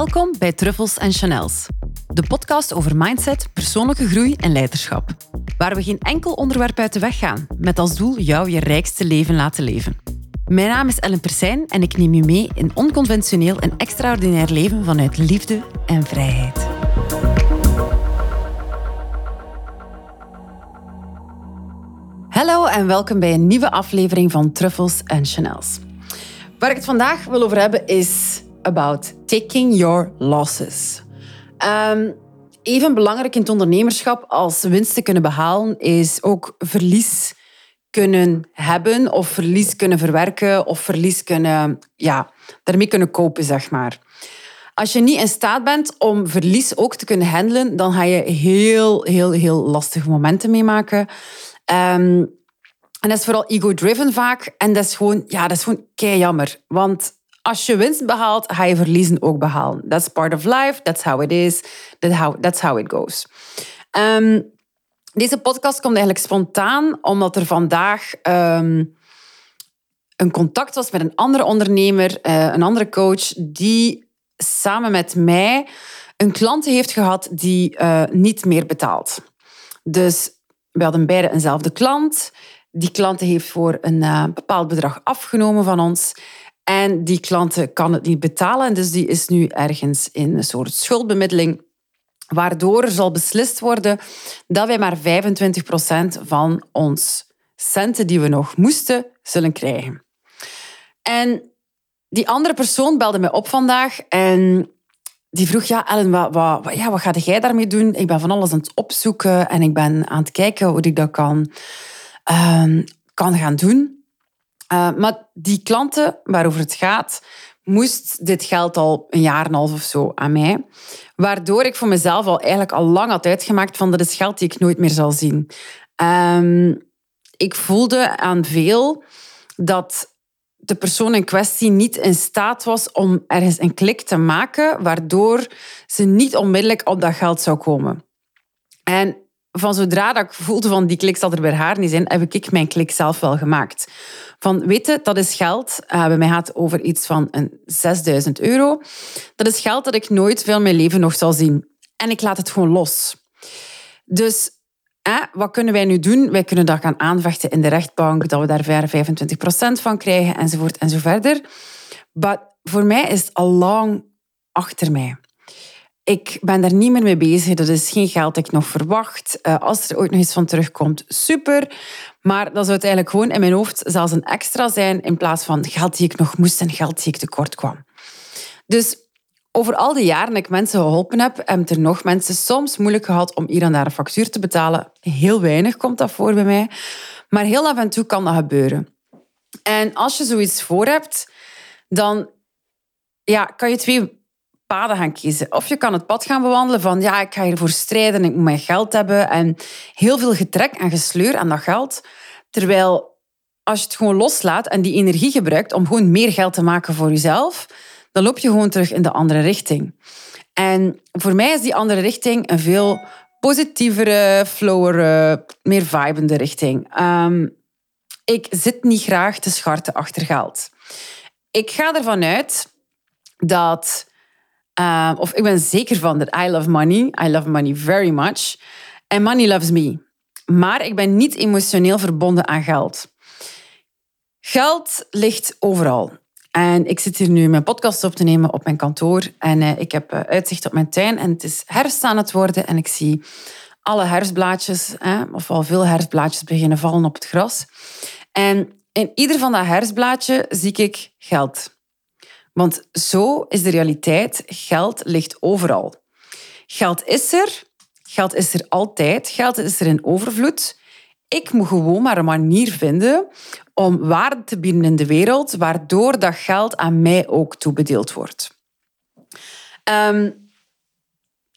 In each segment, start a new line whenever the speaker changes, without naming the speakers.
Welkom bij Truffles en Chanels, de podcast over mindset, persoonlijke groei en leiderschap. Waar we geen enkel onderwerp uit de weg gaan, met als doel jou je rijkste leven laten leven. Mijn naam is Ellen Persijn en ik neem je mee in onconventioneel en extraordinair leven vanuit liefde en vrijheid. Hallo en welkom bij een nieuwe aflevering van Truffles en Chanels. Waar ik het vandaag wil over hebben is about taking your losses. Um, even belangrijk in het ondernemerschap als winst te kunnen behalen is ook verlies kunnen hebben of verlies kunnen verwerken of verlies kunnen, ja, daarmee kunnen kopen, zeg maar. Als je niet in staat bent om verlies ook te kunnen handelen, dan ga je heel, heel, heel lastige momenten meemaken. Um, en dat is vooral ego-driven vaak. En dat is gewoon, ja, dat is gewoon kei jammer. Want als je winst behaalt, ga je verliezen ook behalen. That's part of life. That's how it is. That's how, that's how it goes. Um, deze podcast komt eigenlijk spontaan, omdat er vandaag um, een contact was met een andere ondernemer, uh, een andere coach, die samen met mij een klant heeft gehad die uh, niet meer betaalt. Dus we hadden beide eenzelfde klant. Die klant heeft voor een uh, bepaald bedrag afgenomen van ons. En die klant kan het niet betalen. Dus die is nu ergens in een soort schuldbemiddeling. Waardoor er zal beslist worden dat wij maar 25% van ons centen die we nog moesten, zullen krijgen. En die andere persoon belde mij op vandaag en die vroeg, ja Ellen, wat, wat, ja, wat ga jij daarmee doen? Ik ben van alles aan het opzoeken en ik ben aan het kijken hoe ik dat kan Ehm, kan gaan doen. Uh, maar die klanten waarover het gaat, moest dit geld al een jaar en een half of zo aan mij. Waardoor ik voor mezelf al eigenlijk al lang had uitgemaakt van dat is geld die ik nooit meer zal zien. Um, ik voelde aan veel dat de persoon in kwestie niet in staat was om ergens een klik te maken, waardoor ze niet onmiddellijk op dat geld zou komen. En van zodra dat ik voelde van die klik zal er bij haar niet zijn, heb ik mijn klik zelf wel gemaakt. Van weten, dat is geld. Uh, bij mij gaat het over iets van een 6000 euro. Dat is geld dat ik nooit veel in mijn leven nog zal zien. En ik laat het gewoon los. Dus wat kunnen wij nu doen? Wij kunnen dat gaan aanvechten in de rechtbank, dat we daar ver 25% van krijgen, enzovoort en verder. Maar voor mij is het al lang achter mij ik ben daar niet meer mee bezig. Dat is geen geld dat ik nog verwacht. Uh, als er ooit nog iets van terugkomt, super. Maar dat zou het eigenlijk gewoon in mijn hoofd zelfs een extra zijn in plaats van geld die ik nog moest en geld die ik tekort kwam. Dus over al die jaren dat ik mensen geholpen heb, hebben er nog mensen soms moeilijk gehad om hier en daar een factuur te betalen. Heel weinig komt dat voor bij mij. Maar heel af en toe kan dat gebeuren. En als je zoiets voor hebt, dan ja, kan je twee paden gaan kiezen. Of je kan het pad gaan bewandelen van ja, ik ga hiervoor strijden, ik moet mijn geld hebben en heel veel getrek en gesleur aan dat geld. Terwijl als je het gewoon loslaat en die energie gebruikt om gewoon meer geld te maken voor jezelf, dan loop je gewoon terug in de andere richting. En voor mij is die andere richting een veel positievere, flowere, meer vibende richting. Um, ik zit niet graag te scharten achter geld. Ik ga ervan uit dat uh, of ik ben zeker van dat I love money. I love money very much. And money loves me. Maar ik ben niet emotioneel verbonden aan geld. Geld ligt overal. En ik zit hier nu mijn podcast op te nemen op mijn kantoor. En uh, ik heb uh, uitzicht op mijn tuin. En het is herfst aan het worden. En ik zie alle herfstblaadjes, eh, of al veel herfstblaadjes, beginnen vallen op het gras. En in ieder van dat herfstblaadje zie ik geld. Want zo is de realiteit. Geld ligt overal. Geld is er. Geld is er altijd. Geld is er in overvloed. Ik moet gewoon maar een manier vinden om waarde te bieden in de wereld, waardoor dat geld aan mij ook toebedeeld wordt. Um,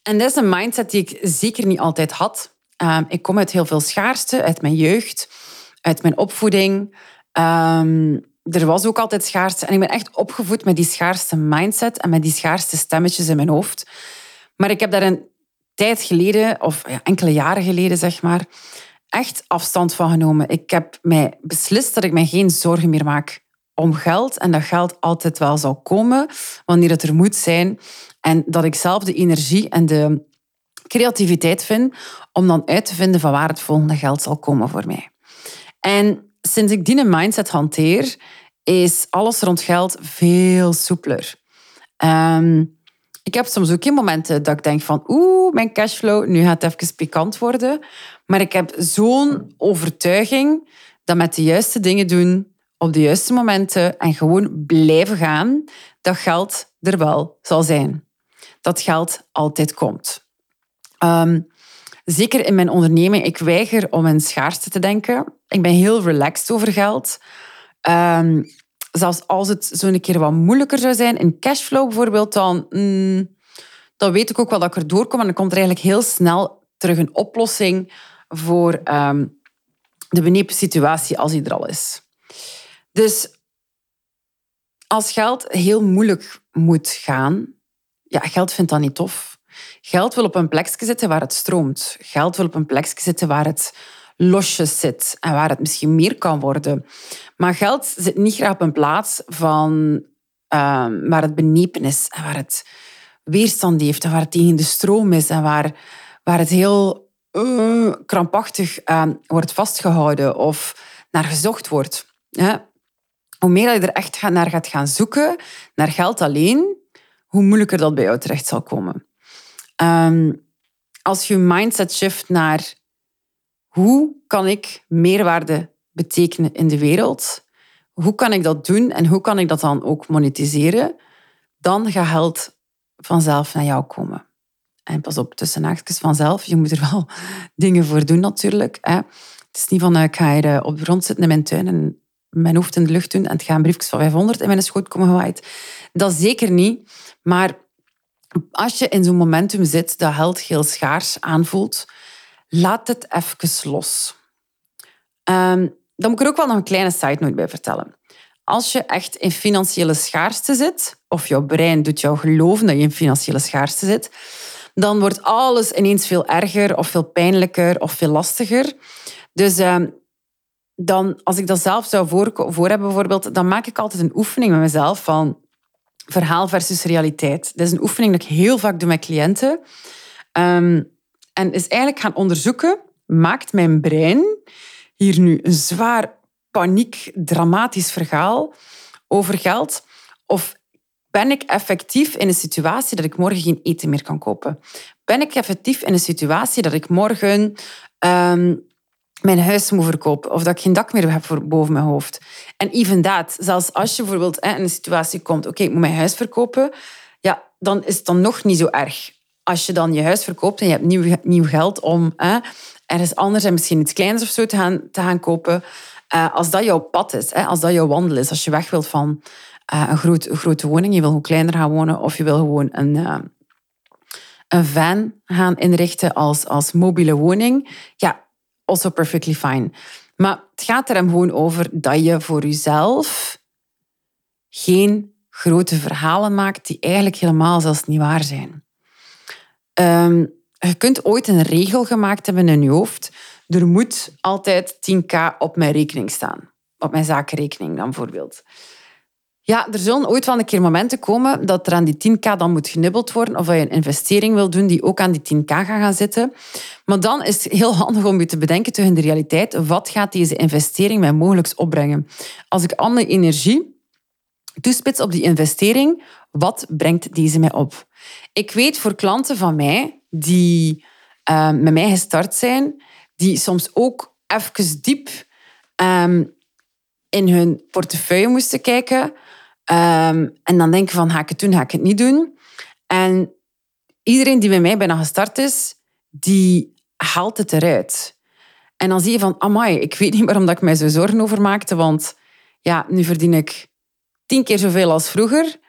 en dat is een mindset die ik zeker niet altijd had. Um, ik kom uit heel veel schaarste, uit mijn jeugd, uit mijn opvoeding. Um, er was ook altijd schaarste. En ik ben echt opgevoed met die schaarste mindset en met die schaarste stemmetjes in mijn hoofd. Maar ik heb daar een tijd geleden, of ja, enkele jaren geleden zeg maar, echt afstand van genomen. Ik heb mij beslist dat ik mij geen zorgen meer maak om geld en dat geld altijd wel zal komen wanneer het er moet zijn. En dat ik zelf de energie en de creativiteit vind om dan uit te vinden van waar het volgende geld zal komen voor mij. En sinds ik die mindset hanteer, is alles rond geld veel soepeler. Um, ik heb soms ook in momenten dat ik denk van oeh, mijn cashflow, nu gaat het even pikant worden. Maar ik heb zo'n overtuiging dat met de juiste dingen doen, op de juiste momenten en gewoon blijven gaan, dat geld er wel zal zijn. Dat geld altijd komt. Ehm, zeker in mijn onderneming, ik weiger om in schaarste te denken. Ik ben heel relaxed over geld. Um, zelfs als het zo een keer wat moeilijker zou zijn, in cashflow bijvoorbeeld, dan, mm, dan weet ik ook wel dat ik er doorkom. En dan komt er eigenlijk heel snel terug een oplossing voor ehm, de benepen situatie als die er al is. Dus als geld heel moeilijk moet gaan, ja, geld vindt dat niet tof. Geld wil op een plekje zitten waar het stroomt. Geld wil op een plekje zitten waar het losjes zit en waar het misschien meer kan worden. Maar geld zit niet graag op een plaats van, ehm, waar het benepen is en waar het weerstand heeft en waar het tegen de stroom is en waar, waar het heel uh, krampachtig ehm, wordt vastgehouden of naar gezocht wordt. Hoe meer je er echt naar gaat gaan zoeken, naar geld alleen, hoe moeilijker dat bij jou terecht zal komen. Ehm, als je mindset shift naar hoe kan ik meerwaarde betekenen in de wereld? Hoe kan ik dat doen en hoe kan ik dat dan ook monetiseren? Dan gaat geld vanzelf naar jou komen. En pas op, tussen haakjes vanzelf. Je moet er wel dingen voor doen natuurlijk. Hè. Het is niet van, uh, ik ga hier eh, op de grond zitten in mijn tuin en mijn hoofd in de lucht doen en het gaan briefjes van 500 in mijn schoot komen gewaaid. Dat zeker niet. Maar als je in zo'n momentum zit dat geld heel schaars aanvoelt, laat het even los. Um, dan moet ik er ook wel nog een kleine side note bij vertellen. Als je echt in financiële schaarste zit, of jouw brein doet jou geloven dat je in financiële schaarste zit, dan wordt alles ineens veel erger of veel pijnlijker of veel lastiger. Dus ehm, dan, als ik dat zelf zou voor, voor hebben bijvoorbeeld, dan maak ik altijd een oefening met mezelf van verhaal versus realiteit. Dat is een oefening dat ik heel vaak doe met cliënten. Ehm, en is eigenlijk gaan onderzoeken, maakt mijn brein hier nu een zwaar paniek, dramatisch verhaal over geld? Of ben ik effectief in een situatie dat ik morgen geen eten meer kan kopen? Ben ik effectief in een situatie dat ik morgen ehm, mijn huis moet verkopen of dat ik geen dak meer heb voor boven mijn hoofd? En even dat, zelfs als je bijvoorbeeld in een situatie komt, oké, ik moet mijn huis verkopen, ja, dan is het dan nog niet zo erg. Als je dan je huis verkoopt en je hebt nieuw, nieuw geld om ergens anders en misschien iets kleiners of zo te gaan, te gaan kopen. Uh, als dat jouw pad is, hè, als dat jouw wandel is, als je weg wilt van uh, een, groot, grote woning, je wil hoe kleiner gaan wonen of je wil gewoon een, uh, een van gaan inrichten als, als mobiele woning, ja, also perfectly fine. Maar het gaat er hem gewoon over dat je voor jezelf geen grote verhalen maakt die eigenlijk helemaal zelfs niet waar zijn. Um, je kunt ooit een regel gemaakt hebben in je hoofd. Er moet altijd 10k op mijn rekening staan. Op mijn zakenrekening dan bijvoorbeeld. Ja, er zullen ooit wel een keer momenten komen dat er aan die 10k dan moet genibbeld worden of dat je een investering wil doen die ook aan die 10k gaat gaan zitten. Maar dan is het heel handig om je te bedenken tegen de realiteit. Wat gaat deze investering mij mogelijk opbrengen? Als ik al mijn energie toespits op die investering, wat brengt deze mij op? Ik weet voor klanten van mij die uh, met mij gestart zijn, die soms ook even diep um, in hun portefeuille moesten kijken. Um, en dan denken van, ga ik het doen, ga ik het niet doen? En iedereen die bij mij bijna gestart is, die haalt het eruit. En dan zie je van, amai, ik weet niet waarom dat ik mij zo zorgen over maakte, want ja, nu verdien ik tien keer zoveel als vroeger.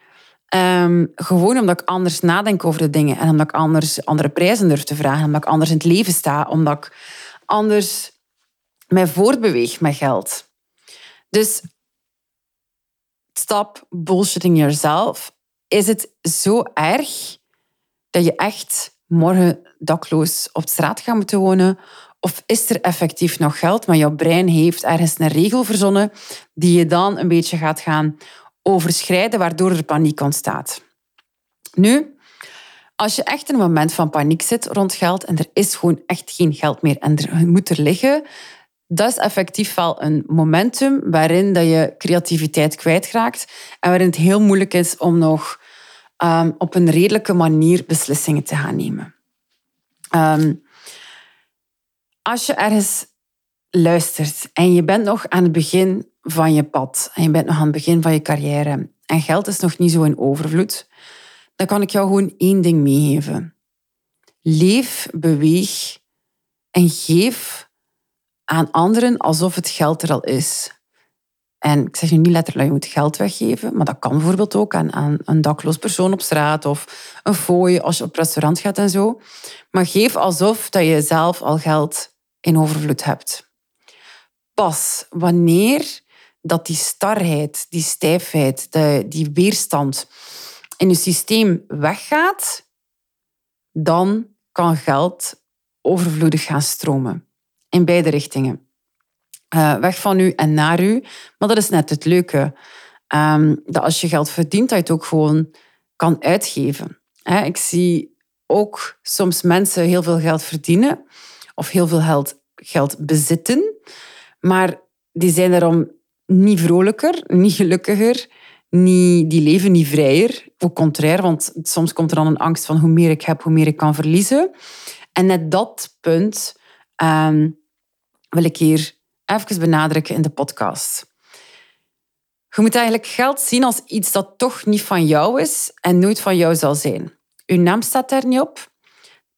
Um, gewoon omdat ik anders nadenk over de dingen en omdat ik anders andere prijzen durf te vragen, omdat ik anders in het leven sta, omdat ik anders mij voortbeweeg met geld. Dus stop bullshitting yourself. Is het zo erg dat je echt morgen dakloos op straat gaat moeten wonen? Of is er effectief nog geld, maar jouw brein heeft ergens een regel verzonnen die je dan een beetje gaat gaan overschrijden, waardoor er paniek ontstaat. Nu, als je echt in een moment van paniek zit rond geld en er is gewoon echt geen geld meer en er moet er liggen, dat is effectief wel een momentum waarin dat je creativiteit kwijtraakt en waarin het heel moeilijk is om nog um, op een redelijke manier beslissingen te gaan nemen. Um, als je ergens luistert en je bent nog aan het begin van je pad en je bent nog aan het begin van je carrière en geld is nog niet zo in overvloed, dan kan ik jou gewoon één ding meegeven. Leef, beweeg en geef aan anderen alsof het geld er al is. En ik zeg nu niet letterlijk, je moet geld weggeven, maar dat kan bijvoorbeeld ook aan, aan een dakloos persoon op straat of een fooi als je op restaurant gaat en zo. Maar geef alsof dat je zelf al geld in overvloed hebt. Pas wanneer dat die starheid, die stijfheid, die weerstand in je systeem weggaat, dan kan geld overvloedig gaan stromen. In beide richtingen. Uh, weg van u en naar u. Maar dat is net het leuke. Um, dat als je geld verdient, dat je het ook gewoon kan uitgeven. ik zie ook soms mensen heel veel geld verdienen of heel veel geld, geld bezitten, maar die zijn daarom niet vrolijker, niet gelukkiger, niet, die leven niet vrijer. Ook contrair, want soms komt er dan een angst van hoe meer ik heb, hoe meer ik kan verliezen. En net dat punt um, wil ik hier even benadrukken in de podcast. Je moet eigenlijk geld zien als iets dat toch niet van jou is en nooit van jou zal zijn. Uw naam staat daar niet op.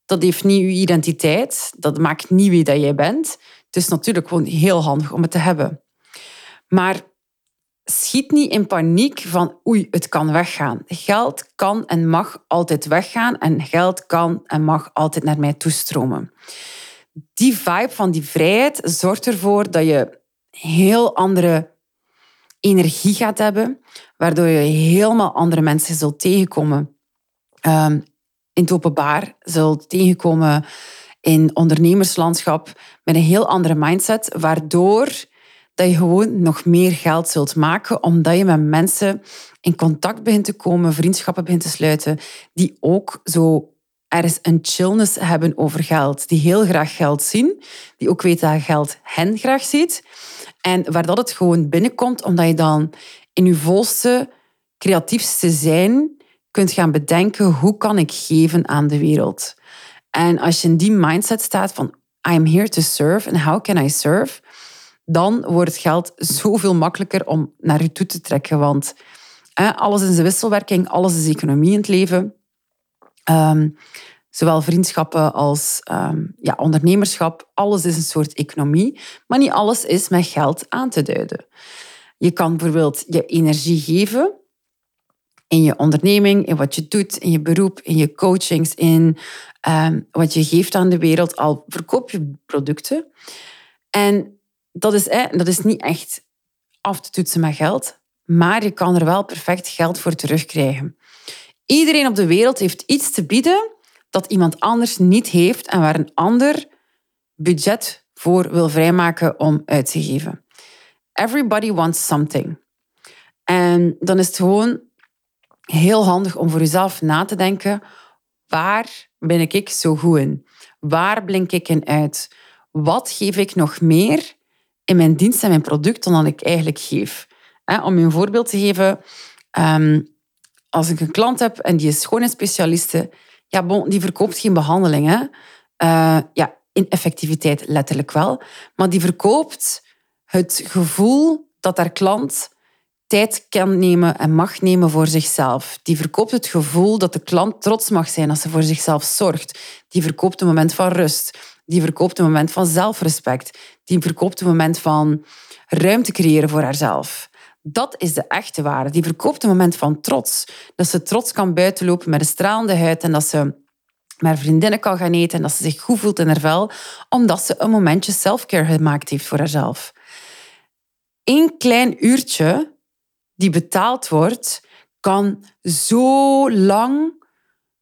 Dat heeft niet uw identiteit. Dat maakt niet wie dat jij bent. Het is natuurlijk gewoon heel handig om het te hebben. Maar schiet niet in paniek van oei, het kan weggaan. Geld kan en mag altijd weggaan en geld kan en mag altijd naar mij toestromen. Die vibe van die vrijheid zorgt ervoor dat je heel andere energie gaat hebben, waardoor je helemaal andere mensen zult tegenkomen um, in het openbaar, zult tegenkomen in ondernemerslandschap met een heel andere mindset, waardoor dat je gewoon nog meer geld zult maken, omdat je met mensen in contact begint te komen, vriendschappen begint te sluiten, die ook zo ergens een chillness hebben over geld, die heel graag geld zien, die ook weten dat geld hen graag ziet. En waar dat het gewoon binnenkomt, omdat je dan in je volste, creatiefste zijn kunt gaan bedenken hoe kan ik geven aan de wereld. En als je in die mindset staat van I'm here to serve and how can I serve, dan wordt geld zoveel makkelijker om naar je toe te trekken. Want alles is een wisselwerking, alles is economie in het leven. Ehm, zowel vriendschappen als ehm, ja, ondernemerschap, alles is een soort economie, maar niet alles is met geld aan te duiden. Je kan bijvoorbeeld je energie geven in je onderneming, in wat je doet, in je beroep, in je coachings, in ehm, wat je geeft aan de wereld, al verkoop je producten. En dat is, dat is niet echt af te toetsen met geld, maar je kan er wel perfect geld voor terugkrijgen. Iedereen op de wereld heeft iets te bieden dat iemand anders niet heeft en waar een ander budget voor wil vrijmaken om uit te geven. Everybody wants something. En dan is het gewoon heel handig om voor jezelf na te denken, waar ben ik zo goed in? Waar blink ik in uit? Wat geef ik nog meer in mijn dienst en mijn product dan dat ik eigenlijk geef? Om je een voorbeeld te geven, ehm, als ik een klant heb en die is schoonheidsspecialiste, ja, bon, die verkoopt geen behandeling. Hè? Uh, ja, in effectiviteit letterlijk wel. Maar die verkoopt het gevoel dat haar klant tijd kan nemen en mag nemen voor zichzelf. Die verkoopt het gevoel dat de klant trots mag zijn als ze voor zichzelf zorgt. Die verkoopt een moment van rust. Die verkoopt een moment van zelfrespect. Die verkoopt een moment van ruimte creëren voor haarzelf. Dat is de echte waarde. Die verkoopt een moment van trots. Dat ze trots kan buitenlopen met een stralende huid en dat ze met vriendinnen kan gaan eten en dat ze zich goed voelt in haar vel, omdat ze een momentje selfcare gemaakt heeft voor haarzelf. Eén klein uurtje die betaald wordt, kan zo lang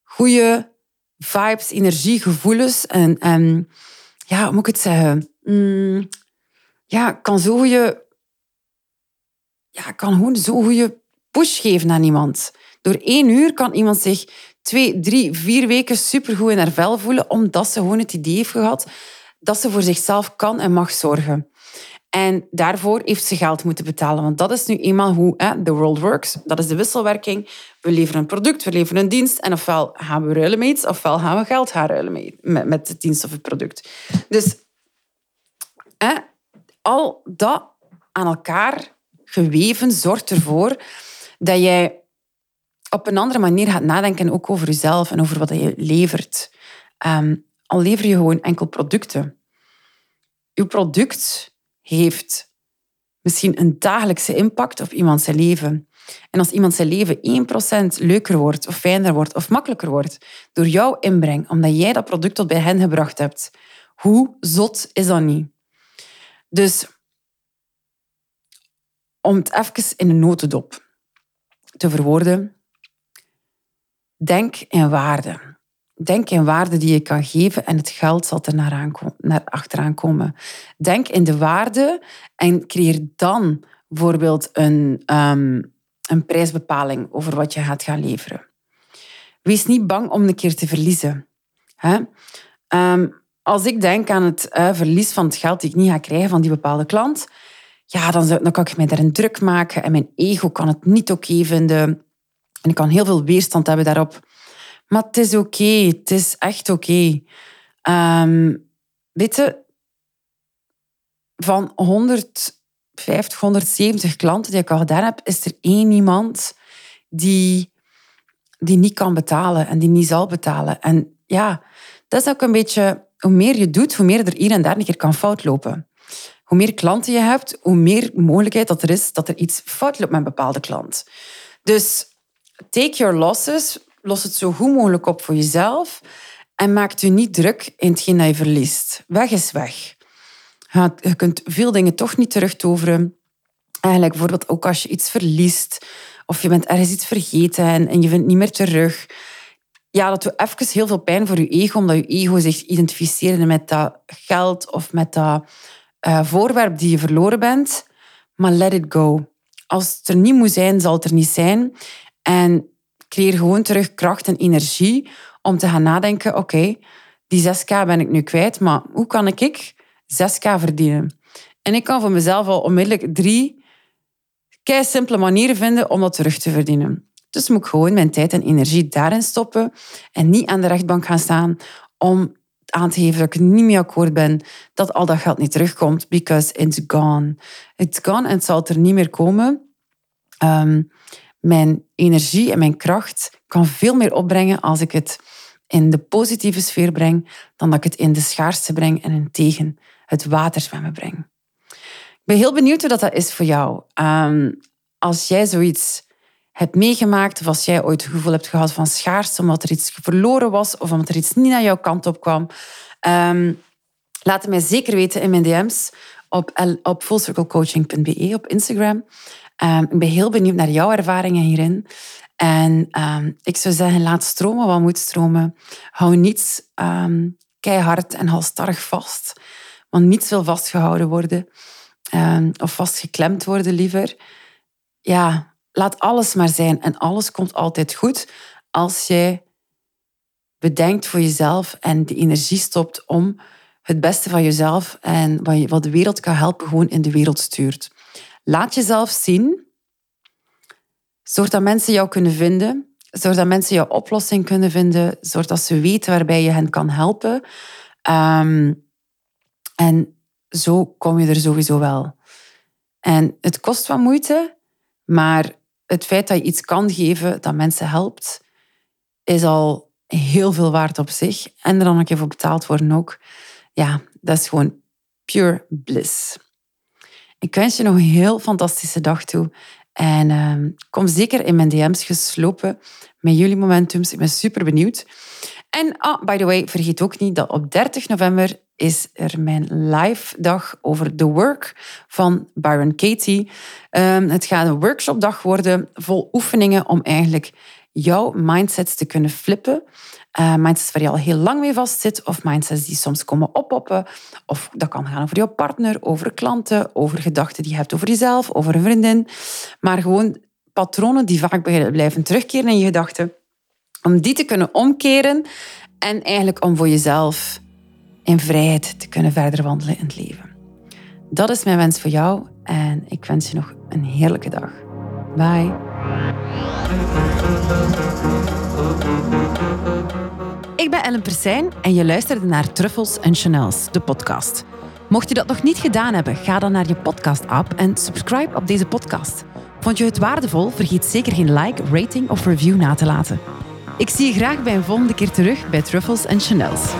goede vibes, energiegevoelens en, en ja, hoe moet ik het zeggen? Mm, ja, kan zo goede, ja, kan gewoon zo goede push geven aan iemand. Door één uur kan iemand zich twee, drie, vier weken supergoed in haar vel voelen, omdat ze gewoon het idee heeft gehad dat ze voor zichzelf kan en mag zorgen. En daarvoor heeft ze geld moeten betalen. Want dat is nu eenmaal hoe hè, the world works. Dat is de wisselwerking. We leveren een product, we leveren een dienst. En ofwel gaan we ruilen met iets, ofwel gaan we geld gaan ruilen met, met, met de dienst of het product. Dus hè, al dat aan elkaar geweven zorgt ervoor dat jij op een andere manier gaat nadenken ook over jezelf en over wat je levert. Um, al lever je gewoon enkel producten. Je product heeft misschien een dagelijkse impact op iemand zijn leven. En als iemand zijn leven 1% leuker wordt, of fijner wordt, of makkelijker wordt, door jouw inbreng, omdat jij dat product tot bij hen gebracht hebt, hoe zot is dat niet? Dus om het even in een notendop te verwoorden, denk in waarde. Denk in waarde die je kan geven en het geld zal er naar, achteraan komen. Denk in de waarde en creëer dan bijvoorbeeld een, um, een prijsbepaling over wat je gaat gaan leveren. Wees niet bang om een keer te verliezen. Hè? Um, als ik denk aan het uh, verlies van het geld die ik niet ga krijgen van die bepaalde klant, ja, dan, dan kan ik mij daar een druk maken en mijn ego kan het niet oké vinden. En ik kan heel veel weerstand hebben daarop. Maar het is oké. Het is echt oké. Okay. Um, weet je, van 150, 170 klanten die ik al gedaan heb, is er één iemand die, die niet kan betalen en die niet zal betalen. En ja, dat is ook een beetje, hoe meer je doet, hoe meer er hier en daar een keer kan fout lopen. Hoe meer klanten je hebt, hoe meer mogelijkheid dat er is dat er iets fout loopt met een bepaalde klant. Dus take your losses, los het zo goed mogelijk op voor jezelf en maak je niet druk in hetgeen dat je verliest. Weg is weg. Je kunt veel dingen toch niet terugtoveren. Eigenlijk bijvoorbeeld ook als je iets verliest of je bent ergens iets vergeten en, je vindt niet meer terug. Ja, dat doet even heel veel pijn voor je ego, omdat je ego zich identificeerde met dat geld of met dat uh, voorwerp die je verloren bent. Maar let it go. Als het er niet moet zijn, zal het er niet zijn. En creëer gewoon terug kracht en energie om te gaan nadenken, oké, die 6k ben ik nu kwijt, maar hoe kan ik 6k verdienen? En ik kan voor mezelf al onmiddellijk drie kei simpele manieren vinden om dat terug te verdienen. Dus moet ik gewoon mijn tijd en energie daarin stoppen en niet aan de rechtbank gaan staan om aan te geven dat ik niet meer akkoord ben dat al dat geld niet terugkomt, because it's gone. It's gone en het zal er niet meer komen. Ehm, mijn energie en mijn kracht kan veel meer opbrengen als ik het in de positieve sfeer breng, dan dat ik het in de schaarste breng en in tegen het waterzwemmen breng. Ik ben heel benieuwd hoe dat, is voor jou. Um, als jij zoiets hebt meegemaakt, of als jij ooit het gevoel hebt gehad van schaarste, omdat er iets verloren was, of omdat er iets niet naar jouw kant op kwam, um, laat het mij zeker weten in mijn DM's op, op fullcirclecoaching.be op Instagram. Um, ik ben heel benieuwd naar jouw ervaringen hierin. En um, ik zou zeggen, laat stromen wat moet stromen. Hou niets keihard en halstarrig vast. Want niets wil vastgehouden worden. of vastgeklemd worden liever. Ja, laat alles maar zijn. En alles komt altijd goed als jij bedenkt voor jezelf en de energie stopt om het beste van jezelf en wat de wereld kan helpen, gewoon in de wereld stuurt. Laat jezelf zien. Zorg dat mensen jou kunnen vinden. Zorg dat mensen jouw oplossing kunnen vinden. Zorg dat ze weten waarbij je hen kan helpen. Ehm, en zo kom je er sowieso wel. En het kost wat moeite, maar het feit dat je iets kan geven dat mensen helpt, is al heel veel waard op zich. En er dan keer voor betaald worden ook. Ja, dat is gewoon pure bliss. Ik wens je nog een heel fantastische dag toe. En uh, kom zeker in mijn DM's geslopen met jullie momentums. Ik ben super benieuwd. En ah, by the way, vergeet ook niet dat op 30 november is er mijn live dag over The Work van Byron Katie. Um, het gaat een workshopdag worden vol oefeningen om eigenlijk jouw mindsets te kunnen flippen. Uh, mindsets waar je al heel lang mee vastzit, of mindsets die soms komen oppoppen. Of dat kan gaan over jouw partner, over klanten, over gedachten die je hebt over jezelf, over een vriendin. Maar gewoon patronen die vaak blijven terugkeren in je gedachten. Om die te kunnen omkeren en eigenlijk om voor jezelf in vrijheid te kunnen verder wandelen in het leven. Dat is mijn wens voor jou en ik wens je nog een heerlijke dag. Bye. Ik ben Ellen Persijn en je luisterde naar Truffles en Chanels, de podcast. Mocht je dat nog niet gedaan hebben, ga dan naar je podcast-app en subscribe op deze podcast. Vond je het waardevol? Vergeet zeker geen like, rating of review na te laten. Ik zie je graag bij een volgende keer terug bij Truffles en Chanels.